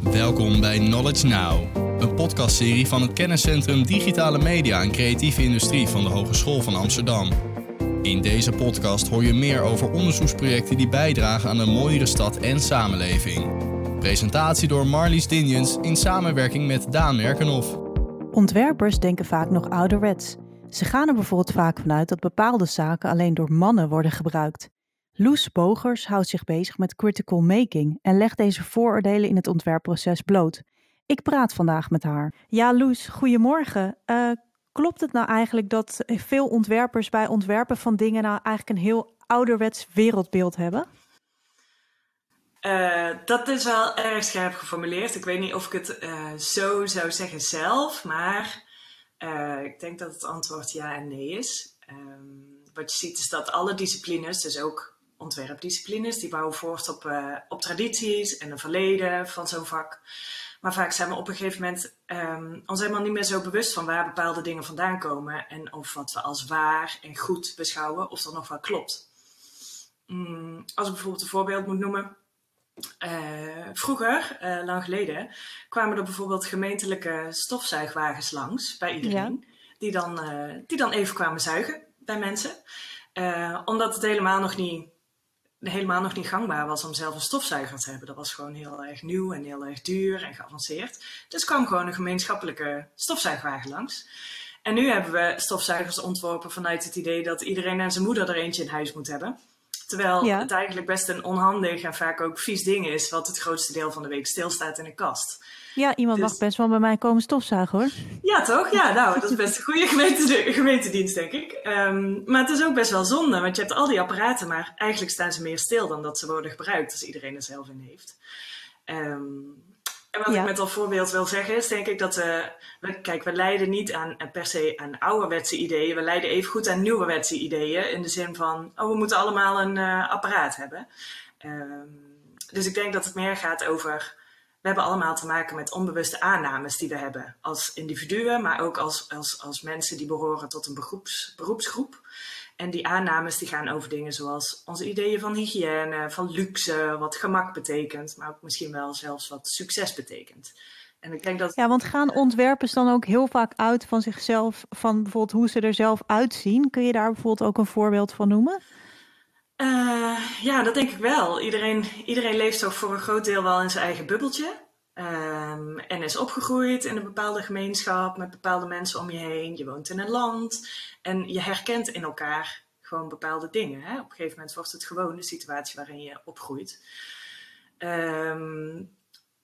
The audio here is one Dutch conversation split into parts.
Welkom bij Knowledge Now, een podcastserie van het kenniscentrum Digitale Media en Creatieve Industrie van de Hogeschool van Amsterdam. In deze podcast hoor je meer over onderzoeksprojecten die bijdragen aan een mooiere stad en samenleving. Presentatie door Marlies Dinjens in samenwerking met Daan Merkenhoff. Ontwerpers denken vaak nog ouderwets. Ze gaan er bijvoorbeeld vaak vanuit dat bepaalde zaken alleen door mannen worden gebruikt. Loes Bogers houdt zich bezig met critical making en legt deze vooroordelen in het ontwerpproces bloot. Ik praat vandaag met haar. Ja, Loes, goedemorgen. Uh, klopt het nou eigenlijk dat veel ontwerpers bij ontwerpen van dingen nou eigenlijk een heel ouderwets wereldbeeld hebben? Uh, dat is wel erg scherp geformuleerd. Ik weet niet of ik het uh, zo zou zeggen zelf, maar uh, ik denk dat het antwoord ja en nee is. Um, wat je ziet is dat alle disciplines, dus ook ontwerpdisciplines, die bouwen voort op, op tradities en een verleden van zo'n vak. Maar vaak zijn we op een gegeven moment um, ons helemaal niet meer zo bewust van waar bepaalde dingen vandaan komen en of wat we als waar en goed beschouwen, of dat nog wel klopt. Mm, als ik bijvoorbeeld een voorbeeld moet noemen. Uh, vroeger, uh, lang geleden, kwamen er bijvoorbeeld gemeentelijke stofzuigwagens langs bij iedereen. Ja. Die, dan, uh, die dan even kwamen zuigen bij mensen. omdat het helemaal nog, niet, helemaal nog niet gangbaar was om zelf een stofzuiger te hebben. Dat was gewoon heel erg nieuw en heel erg duur en geavanceerd. Dus kwam gewoon een gemeenschappelijke stofzuigwagen langs. En nu hebben we stofzuigers ontworpen vanuit het idee dat iedereen en zijn moeder er eentje in huis moet hebben. Terwijl ja. het eigenlijk best een onhandig en vaak ook vies ding is, wat het grootste deel van de week stilstaat in een kast. Ja, iemand dus... mag best wel bij mij komen stofzuigen hoor. Ja, toch? Ja, nou, dat is best een goede gemeente, gemeentedienst, denk ik. Um, maar het is ook best wel zonde, want je hebt al die apparaten, maar eigenlijk staan ze meer stil dan dat ze worden gebruikt als iedereen er zelf in heeft. Um, en wat ja. ik met dat voorbeeld wil zeggen is, denk ik dat uh, we, kijk, we leiden niet aan per se aan ouderwetse ideeën. We leiden even goed aan nieuwerwetse ideeën. In de zin van, oh, we moeten allemaal een uh, apparaat hebben. Um, dus ik denk dat het meer gaat over, we hebben allemaal te maken met onbewuste aannames die we hebben. Als individuen, maar ook als, als, als mensen die behoren tot een beroeps, beroepsgroep. En die aannames die gaan over dingen zoals onze ideeën van hygiëne, van luxe, wat gemak betekent, maar ook misschien wel zelfs wat succes betekent. En ik denk dat... Ja, want gaan ontwerpers dan ook heel vaak uit van zichzelf, van bijvoorbeeld hoe ze er zelf uitzien? Kun je daar bijvoorbeeld ook een voorbeeld van noemen? Uh, ja, dat denk ik wel. Iedereen, iedereen leeft toch voor een groot deel wel in zijn eigen bubbeltje. Um, en is opgegroeid in een bepaalde gemeenschap met bepaalde mensen om je heen. Je woont in een land en je herkent in elkaar gewoon bepaalde dingen. Hè? Op een gegeven moment wordt het gewoon de situatie waarin je opgroeit. Um,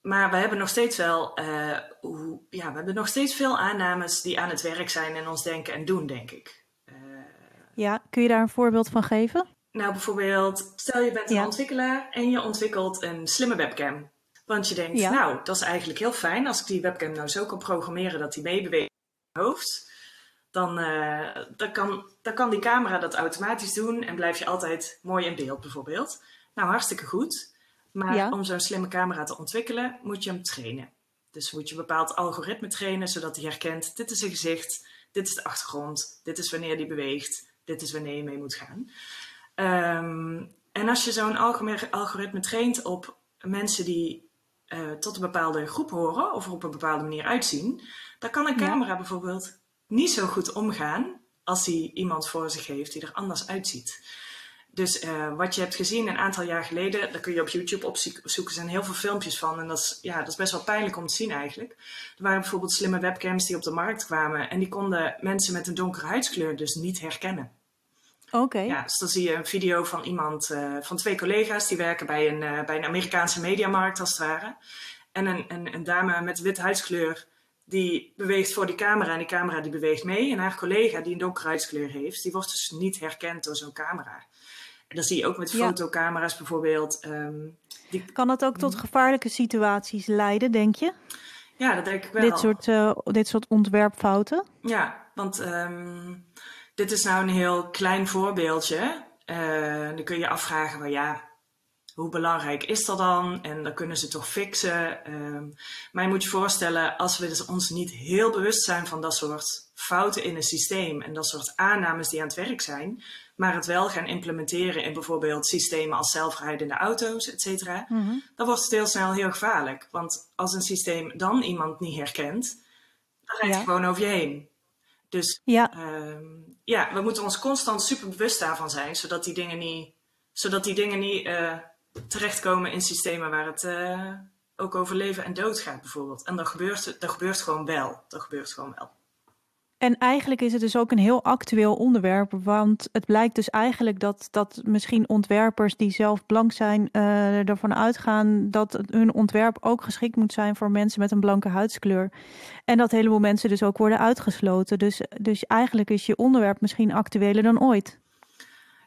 maar we hebben nog steeds wel, uh, hoe, ja, we hebben nog steeds veel aannames die aan het werk zijn in ons denken en doen, denk ik. Uh, ja, kun je daar een voorbeeld van geven? Nou, bijvoorbeeld, stel je bent een ja. ontwikkelaar en je ontwikkelt een slimme webcam. Want je denkt, ja. nou, dat is eigenlijk heel fijn. Als ik die webcam nou zo kan programmeren dat die meebeweegt in mijn hoofd, dan, uh, dan, kan, dan kan die camera dat automatisch doen en blijf je altijd mooi in beeld bijvoorbeeld. Nou, hartstikke goed. Maar ja. om zo'n slimme camera te ontwikkelen, moet je hem trainen. Dus moet je een bepaald algoritme trainen, zodat hij herkent, dit is een gezicht, dit is de achtergrond, dit is wanneer die beweegt, dit is wanneer je mee moet gaan. Um, en als je zo'n algoritme traint op mensen die uh, tot een bepaalde groep horen of er op een bepaalde manier uitzien, dan kan een camera ja. bijvoorbeeld niet zo goed omgaan als hij iemand voor zich heeft die er anders uitziet. Dus uh, wat je hebt gezien een aantal jaar geleden, daar kun je op YouTube opzoeken, er zijn heel veel filmpjes van. En dat is, ja, dat is best wel pijnlijk om te zien eigenlijk. Er waren bijvoorbeeld slimme webcams die op de markt kwamen en die konden mensen met een donkere huidskleur dus niet herkennen. Oké. Okay. Ja, dus dan zie je een video van iemand, uh, van twee collega's die werken bij een, uh, bij een Amerikaanse mediamarkt als het ware. En een, een, een dame met wit huidskleur die beweegt voor die camera en die camera die beweegt mee. En haar collega die een donkere huidskleur heeft, die wordt dus niet herkend door zo'n camera. En dat zie je ook met ja. fotocamera's bijvoorbeeld. Um, die... Kan dat ook tot gevaarlijke situaties leiden, denk je? Ja, dat denk ik wel. Dit soort, uh, dit soort ontwerpfouten? Ja, want um, dit is nou een heel klein voorbeeldje. Uh, dan kun je afvragen, maar ja, hoe belangrijk is dat dan? En dan kunnen ze toch fixen. Um, maar je moet je voorstellen, als we dus ons niet heel bewust zijn van dat soort fouten in een systeem en dat soort aannames die aan het werk zijn, maar het wel gaan implementeren in bijvoorbeeld systemen als zelfrijdende auto's, et cetera, Mhm. dan wordt het heel snel heel gevaarlijk. Want als een systeem dan iemand niet herkent, dan rijdt Ja. het gewoon over je heen. Dus Ja, Ehm, ja, we moeten ons constant super bewust daarvan zijn, zodat die dingen niet, zodat die dingen niet eh, terechtkomen in systemen waar het eh, ook over leven en dood gaat, bijvoorbeeld. En dat gebeurt, dat gebeurt gewoon wel. Dat gebeurt gewoon wel. En eigenlijk is het dus ook een heel actueel onderwerp, want het blijkt dus eigenlijk dat, dat misschien ontwerpers die zelf blank zijn eh, ervan uitgaan dat hun ontwerp ook geschikt moet zijn voor mensen met een blanke huidskleur. En dat heleboel mensen dus ook worden uitgesloten. Dus, dus eigenlijk is je onderwerp misschien actueler dan ooit.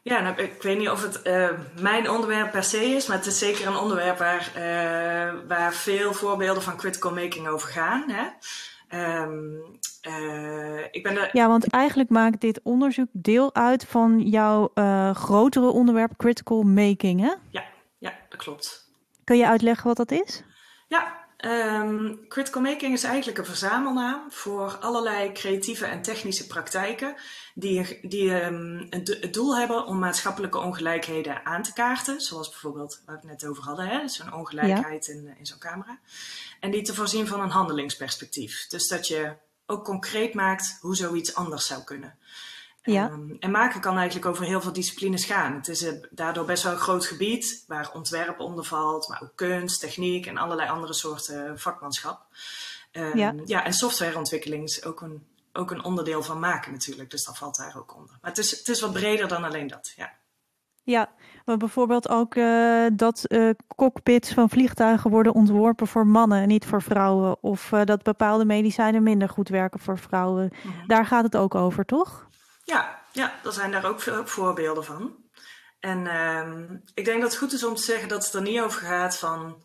Ja, nou, ik weet niet of het eh, mijn onderwerp per se is, maar het is zeker een onderwerp waar, eh, waar veel voorbeelden van critical making over gaan. Hè? Ehm, eh, ik ben Ja, want eigenlijk maakt dit onderzoek deel uit van jouw eh, grotere onderwerp critical making. Hè? Ja, ja, dat klopt. Kun je uitleggen wat dat is? Ja, ehm, critical making is eigenlijk een verzamelnaam voor allerlei creatieve en technische praktijken die, die een do- het doel hebben om maatschappelijke ongelijkheden aan te kaarten. Zoals bijvoorbeeld waar we het net over hadden, hè? zo'n ongelijkheid in, in zo'n camera. En die te voorzien van een handelingsperspectief. Dus dat je ook concreet maakt hoe zoiets anders zou kunnen. Ja. Ehm, en maken kan eigenlijk over heel veel disciplines gaan. Het is eh, daardoor best wel een groot gebied waar ontwerp onder valt, maar ook kunst, techniek en allerlei andere soorten vakmanschap. Ehm, Ja. ja, en softwareontwikkeling is ook een, ook een onderdeel van maken natuurlijk, dus dat valt daar ook onder. Maar het is, het is wat breder dan alleen dat, ja. Ja, maar bijvoorbeeld ook eh, dat eh, cockpits van vliegtuigen worden ontworpen voor mannen en niet voor vrouwen. Of dat bepaalde medicijnen minder goed werken voor vrouwen. Mhm. Daar gaat het ook over, toch? Ja, ja, er zijn daar ook veel voorbeelden van. En ehm, ik denk dat het goed is om te zeggen dat het er niet over gaat van...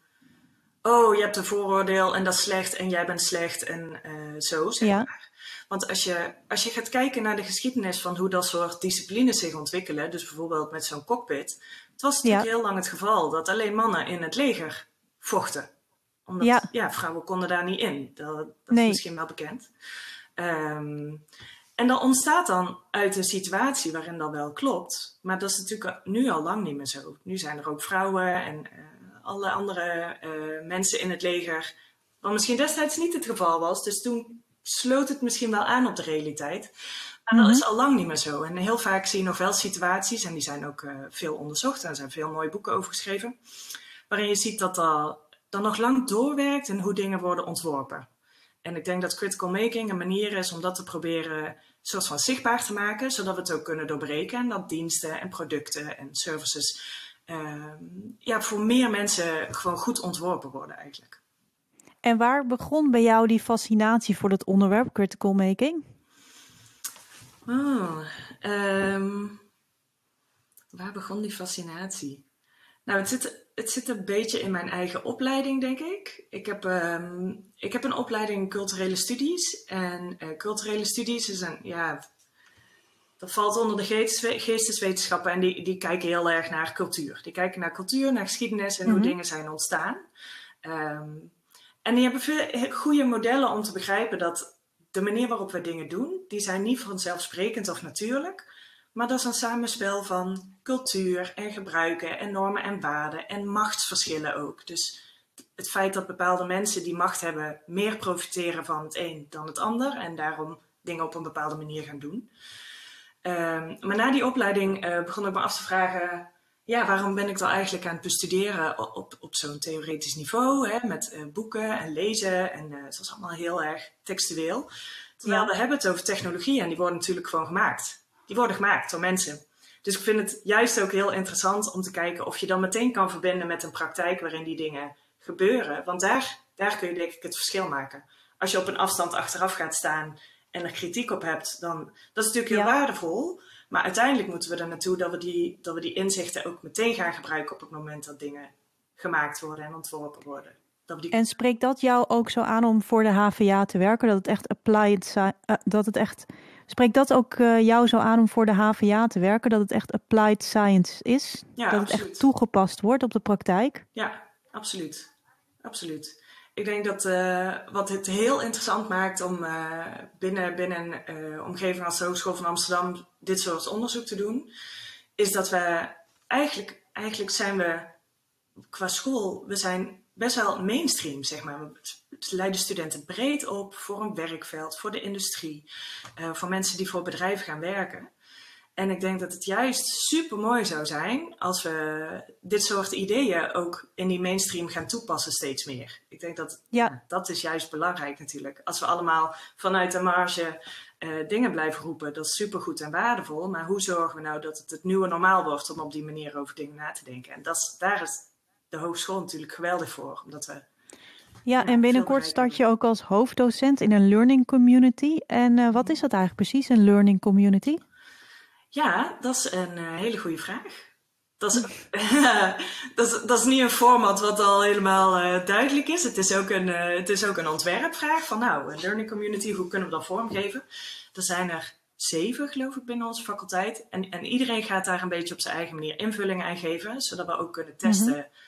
Oh, je hebt een vooroordeel en dat is slecht en jij bent slecht en eh, zo, zeg Ja. maar. Want als je, als je gaat kijken naar de geschiedenis van hoe dat soort disciplines zich ontwikkelen... dus bijvoorbeeld met zo'n cockpit... Het was natuurlijk Ja. heel lang het geval dat alleen mannen in het leger vochten. Omdat Ja. ja. vrouwen konden daar niet in. Dat, dat Nee. is misschien wel bekend. Ehm, en dat ontstaat dan uit een situatie waarin dat wel klopt. Maar dat is natuurlijk nu al lang niet meer zo. Nu zijn er ook vrouwen en eh, alle andere eh, mensen in het leger. Wat misschien destijds niet het geval was. Dus toen sloot het misschien wel aan op de realiteit. Maar Mhm. dat is al lang niet meer zo. En heel vaak zie je nog wel situaties, en die zijn ook eh, veel onderzocht. En er zijn veel mooie boeken over geschreven. Waarin je ziet dat dat, dat nog lang doorwerkt in hoe dingen worden ontworpen. En ik denk dat critical making een manier is om dat te proberen soort van zichtbaar te maken, zodat we het ook kunnen doorbreken. En dat diensten en producten en services ehm, ja, voor meer mensen gewoon goed ontworpen worden eigenlijk. En waar begon bij jou die fascinatie voor dat onderwerp critical making? Oh, waar begon die fascinatie? Nou, het zit, het zit een beetje in mijn eigen opleiding, denk ik. Ik heb, ehm, ik heb een opleiding culturele studies. En eh, culturele studies is een, ja, dat valt onder de geestes- geesteswetenschappen. En die, die kijken heel erg naar cultuur. Die kijken naar cultuur, naar geschiedenis en hoe Mhm. dingen zijn ontstaan. Ehm, en die hebben veel goede modellen om te begrijpen dat de manier waarop we dingen doen, die zijn niet vanzelfsprekend of natuurlijk. Maar dat is een samenspel van cultuur en gebruiken en normen en waarden en machtsverschillen ook. Dus het feit dat bepaalde mensen die macht hebben meer profiteren van het een dan het ander en daarom dingen op een bepaalde manier gaan doen. Ehm, maar na die opleiding eh, begon ik me af te vragen, ja, waarom ben ik dan eigenlijk aan het bestuderen op, op, op zo'n theoretisch niveau, hè, met eh, boeken en lezen en eh dat is allemaal heel erg textueel. Terwijl Ja. we hebben het over technologie en die worden natuurlijk gewoon gemaakt. Die worden gemaakt door mensen. Dus ik vind het juist ook heel interessant om te kijken of je dan meteen kan verbinden met een praktijk waarin die dingen gebeuren. Want daar, daar kun je denk ik het verschil maken. Als je op een afstand achteraf gaat staan en er kritiek op hebt, dan dat is natuurlijk heel Ja. waardevol. Maar uiteindelijk moeten we er naartoe dat we, die, dat we die inzichten ook meteen gaan gebruiken op het moment dat dingen gemaakt worden en ontworpen worden. Die... En spreekt dat jou ook zo aan om voor de HVA te werken? Dat het echt applied, eh, dat het echt Spreekt dat ook uh, jou zo aan om voor de HVA te werken? Dat het echt applied science is? Ja, dat het echt toegepast wordt op de praktijk? Ja, absoluut. Absoluut. Ik denk dat uh, wat het heel interessant maakt om uh, binnen, binnen een omgeving als de Hogeschool van Amsterdam dit soort onderzoek te doen, is dat we eigenlijk, eigenlijk zijn we qua school, we zijn best wel mainstream, zeg maar. We leiden studenten breed op voor een werkveld, voor de industrie, uh, voor mensen die voor bedrijven gaan werken. En ik denk dat het juist super mooi zou zijn als we dit soort ideeën ook in die mainstream gaan toepassen steeds meer. Ik denk dat ja. dat is juist belangrijk natuurlijk. Als we allemaal vanuit de marge uh, dingen blijven roepen, dat is supergoed en waardevol. Maar hoe zorgen we nou dat het het nieuwe normaal wordt om op die manier over dingen na te denken? En dat is, daar is de hogeschool natuurlijk geweldig voor, omdat we ja, en binnenkort start je ook als hoofddocent in een learning community. En uh, wat is dat eigenlijk precies, een learning community? Ja, dat is een uh, hele goede vraag. Dat is, dat, is, dat is niet een format wat al helemaal uh, duidelijk is. Het is, ook een, uh, het is ook een ontwerpvraag van nou, een learning community, hoe kunnen we dat vormgeven? Er zijn er zeven, geloof ik, binnen onze faculteit. En, en iedereen gaat daar een beetje op zijn eigen manier invulling aan geven, zodat we ook kunnen testen. Mm -hmm.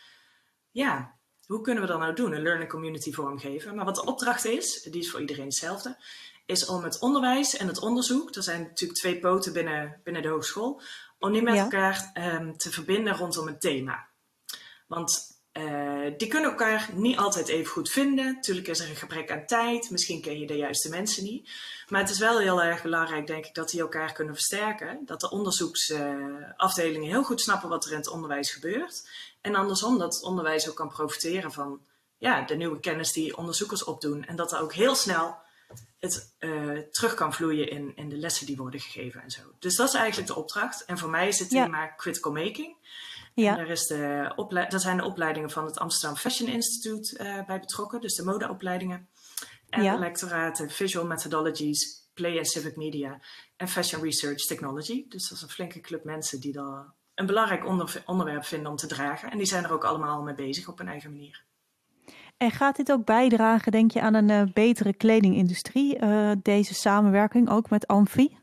Ja, hoe kunnen we dat nou doen? Een learning community vormgeven. Maar wat de opdracht is, die is voor iedereen hetzelfde, is om het onderwijs en het onderzoek, er zijn natuurlijk twee poten binnen, binnen de hogeschool, om die met ja. elkaar um, te verbinden rondom een thema. Want uh, die kunnen elkaar niet altijd even goed vinden. Natuurlijk is er een gebrek aan tijd. Misschien ken je de juiste mensen niet. Maar het is wel heel erg belangrijk, denk ik, dat die elkaar kunnen versterken. Dat de onderzoeksafdelingen uh, heel goed snappen wat er in het onderwijs gebeurt. En andersom, dat onderwijs ook kan profiteren van ja, de nieuwe kennis die onderzoekers opdoen. En dat er ook heel snel het uh, terug kan vloeien in, in de lessen die worden gegeven en zo. Dus dat is eigenlijk de opdracht. En voor mij is het thema ja. critical making. Ja. En daar, is de daar zijn de opleidingen van het Amsterdam Fashion Institute uh, bij betrokken, dus de modeopleidingen. En ja. de lectoraten Visual Methodologies, Play and Civic Media en Fashion Research Technology. Dus dat is een flinke club mensen die daar een belangrijk onder, onderwerp vinden om te dragen. En die zijn er ook allemaal mee bezig op hun eigen manier. En gaat dit ook bijdragen, denk je, aan een uh, betere kledingindustrie, uh, deze samenwerking ook met Amfi?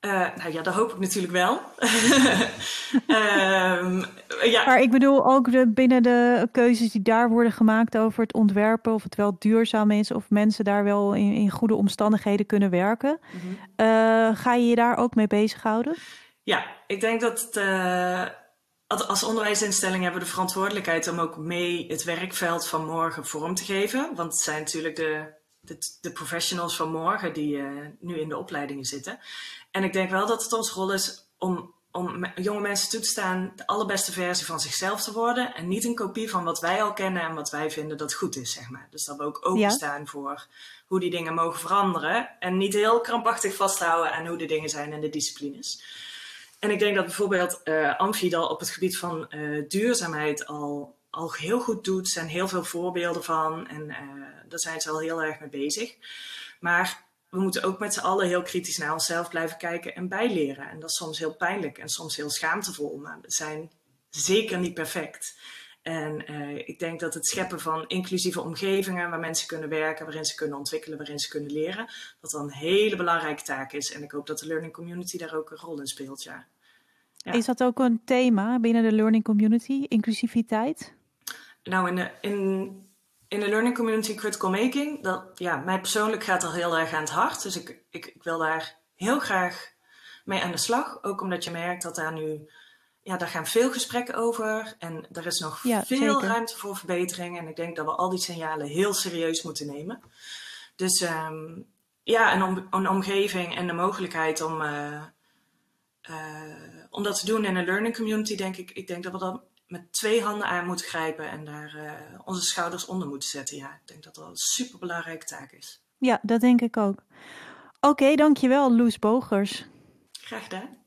Uh, nou ja, dat hoop ik natuurlijk wel. um, ja. Maar ik bedoel ook de, binnen de keuzes die daar worden gemaakt over het ontwerpen, of het wel duurzaam is, of mensen daar wel in, in goede omstandigheden kunnen werken. Uh, ga je je daar ook mee bezighouden? Ja, ik denk dat uh, als onderwijsinstelling hebben we de verantwoordelijkheid om ook mee het werkveld van morgen vorm te geven. Want het zijn natuurlijk de, de, de professionals van morgen die uh, nu in de opleidingen zitten. En ik denk wel dat het onze rol is om, om jonge mensen toe te staan de allerbeste versie van zichzelf te worden. En niet een kopie van wat wij al kennen en wat wij vinden dat goed is, zeg maar. Dus dat we ook openstaan ja. voor hoe die dingen mogen veranderen. En niet heel krampachtig vasthouden aan hoe de dingen zijn in de disciplines. En ik denk dat bijvoorbeeld uh, Amfi al op het gebied van uh, duurzaamheid al, al heel goed doet. Er zijn heel veel voorbeelden van en uh, daar zijn ze al heel erg mee bezig. Maar we moeten ook met z'n allen heel kritisch naar onszelf blijven kijken en bijleren. En dat is soms heel pijnlijk en soms heel schaamtevol, maar we zijn zeker niet perfect. En uh, ik denk dat het scheppen van inclusieve omgevingen waar mensen kunnen werken, waarin ze kunnen ontwikkelen, waarin ze kunnen leren, dat een hele belangrijke taak is. En ik hoop dat de learning community daar ook een rol in speelt, ja. ja. Is dat ook een thema binnen de learning community, inclusiviteit? Nou, in de, in, in de learning community critical making, dat, ja, mij persoonlijk gaat dat heel erg aan het hart. Dus ik, ik, ik wil daar heel graag mee aan de slag. Ook omdat je merkt dat daar nu ja, daar gaan veel gesprekken over en er is nog ja, veel zeker. ruimte voor verbetering. En ik denk dat we al die signalen heel serieus moeten nemen. Dus um, ja, een, om, een, omgeving en de mogelijkheid om, uh, uh, om dat te doen in een learning community, denk ik. Ik denk dat we dat met twee handen aan moeten grijpen en daar uh, onze schouders onder moeten zetten. Ja, ik denk dat dat een superbelangrijke taak is. Ja, dat denk ik ook. Oké, okay, dankjewel Loes Bogers. Graag gedaan.